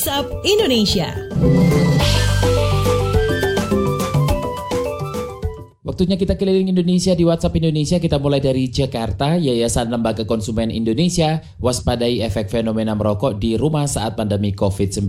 WhatsApp Indonesia. Waktunya kita keliling Indonesia di WhatsApp Indonesia. Kita mulai dari Jakarta, Yayasan Lembaga Konsumen Indonesia waspadai efek fenomena merokok di rumah saat pandemi COVID-19.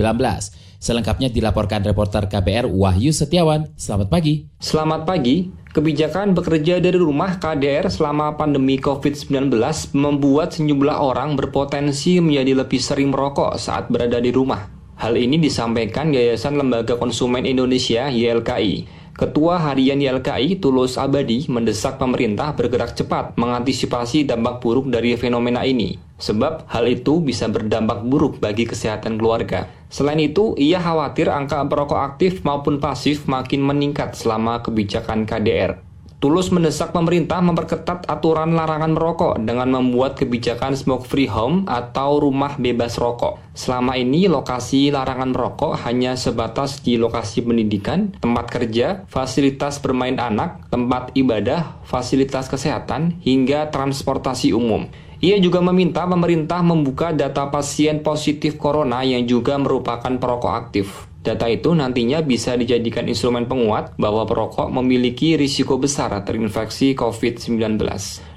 Selengkapnya dilaporkan reporter KBR Wahyu Setiawan. Selamat pagi. Selamat pagi. Kebijakan bekerja dari rumah KDR selama pandemi COVID-19 membuat sejumlah orang berpotensi menjadi lebih sering merokok saat berada di rumah. Hal ini disampaikan Yayasan Lembaga Konsumen Indonesia YLKI. Ketua Harian YLKI Tulus Abadi mendesak pemerintah bergerak cepat mengantisipasi dampak buruk dari fenomena ini, sebab hal itu bisa berdampak buruk bagi kesehatan keluarga. Selain itu, ia khawatir angka perokok aktif maupun pasif makin meningkat selama kebijakan KDR. Tulus mendesak pemerintah memperketat aturan larangan merokok dengan membuat kebijakan smoke free home atau rumah bebas rokok. Selama ini lokasi larangan merokok hanya sebatas di lokasi pendidikan, tempat kerja, fasilitas bermain anak, tempat ibadah, fasilitas kesehatan, hingga transportasi umum. Ia juga meminta pemerintah membuka data pasien positif corona yang juga merupakan perokok aktif. Data itu nantinya bisa dijadikan instrumen penguat bahwa perokok memiliki risiko besar terinfeksi COVID-19.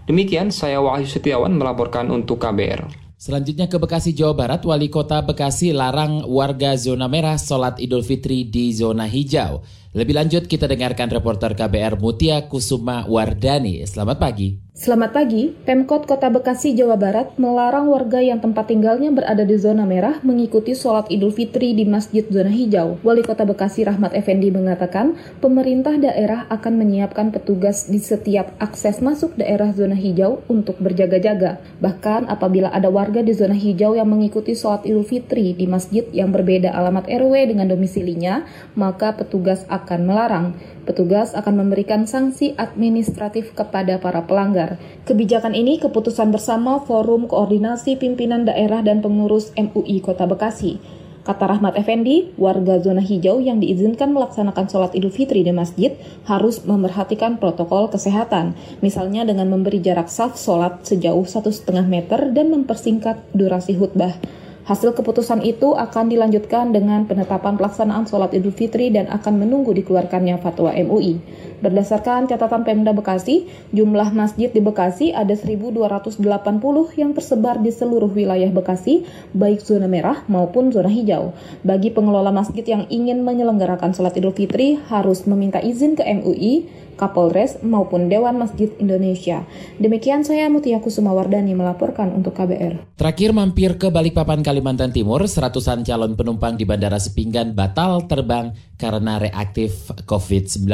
Demikian, saya Wahyu Setiawan melaporkan untuk KBR. Selanjutnya ke Bekasi, Jawa Barat, Wali Kota Bekasi larang warga zona merah sholat Idul Fitri di zona hijau. Lebih lanjut kita dengarkan reporter KBR Mutia Kusuma Wardani. Selamat pagi. Selamat pagi, Pemkot Kota Bekasi, Jawa Barat melarang warga yang tempat tinggalnya berada di zona merah mengikuti sholat Idul Fitri di Masjid Zona Hijau. Wali Kota Bekasi Rahmat Effendi mengatakan, pemerintah daerah akan menyiapkan petugas di setiap akses masuk daerah zona hijau untuk berjaga-jaga. Bahkan apabila ada warga di zona hijau yang mengikuti sholat Idul Fitri di masjid yang berbeda alamat RW dengan domisilinya, maka petugas akan melarang. Petugas akan memberikan sanksi administratif kepada para pelanggar. Kebijakan ini keputusan bersama Forum Koordinasi Pimpinan Daerah dan Pengurus MUI Kota Bekasi. Kata Rahmat Effendi, warga zona hijau yang diizinkan melaksanakan sholat idul fitri di masjid harus memerhatikan protokol kesehatan, misalnya dengan memberi jarak saf sholat sejauh satu setengah meter dan mempersingkat durasi khutbah. Hasil keputusan itu akan dilanjutkan dengan penetapan pelaksanaan sholat idul fitri dan akan menunggu dikeluarkannya fatwa MUI. Berdasarkan catatan Pemda Bekasi, jumlah masjid di Bekasi ada 1.280 yang tersebar di seluruh wilayah Bekasi, baik zona merah maupun zona hijau. Bagi pengelola masjid yang ingin menyelenggarakan sholat idul fitri harus meminta izin ke MUI, Kapolres maupun Dewan Masjid Indonesia. Demikian saya Mutia Kusumawardani melaporkan untuk KBR. Terakhir mampir ke Balikpapan Kalimantan Timur, seratusan calon penumpang di Bandara Sepinggan batal terbang karena reaktif COVID-19.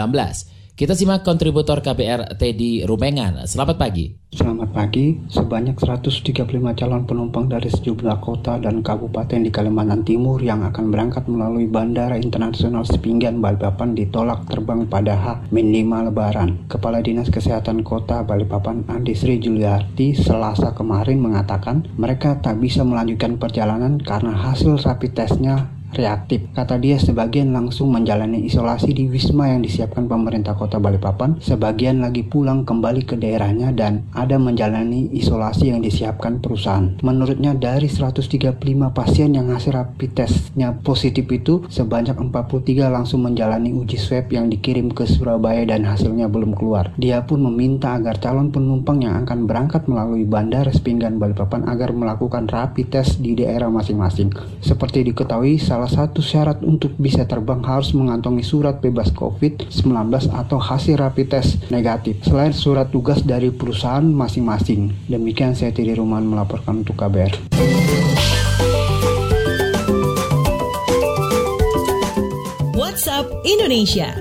Kita simak kontributor KBR Teddy Rumengan. Selamat pagi. Selamat pagi. Sebanyak 135 calon penumpang dari sejumlah kota dan kabupaten di Kalimantan Timur yang akan berangkat melalui Bandara Internasional Sepinggan Balikpapan ditolak terbang pada H-5 Lebaran. Kepala Dinas Kesehatan Kota Balikpapan Andi Sri Juliarti Selasa kemarin mengatakan mereka tak bisa melanjutkan perjalanan karena hasil rapid testnya reaktif. Kata dia sebagian langsung menjalani isolasi di Wisma yang disiapkan pemerintah kota Balikpapan, sebagian lagi pulang kembali ke daerahnya dan ada menjalani isolasi yang disiapkan perusahaan. Menurutnya dari 135 pasien yang hasil rapid testnya positif itu, sebanyak 43 langsung menjalani uji swab yang dikirim ke Surabaya dan hasilnya belum keluar. Dia pun meminta agar calon penumpang yang akan berangkat melalui Bandara Sepinggan Balikpapan agar melakukan rapid test di daerah masing-masing. Seperti diketahui, salah salah satu syarat untuk bisa terbang harus mengantongi surat bebas COVID-19 atau hasil rapid test negatif, selain surat tugas dari perusahaan masing-masing. Demikian saya Tiri Ruman melaporkan untuk KBR. WhatsApp Indonesia.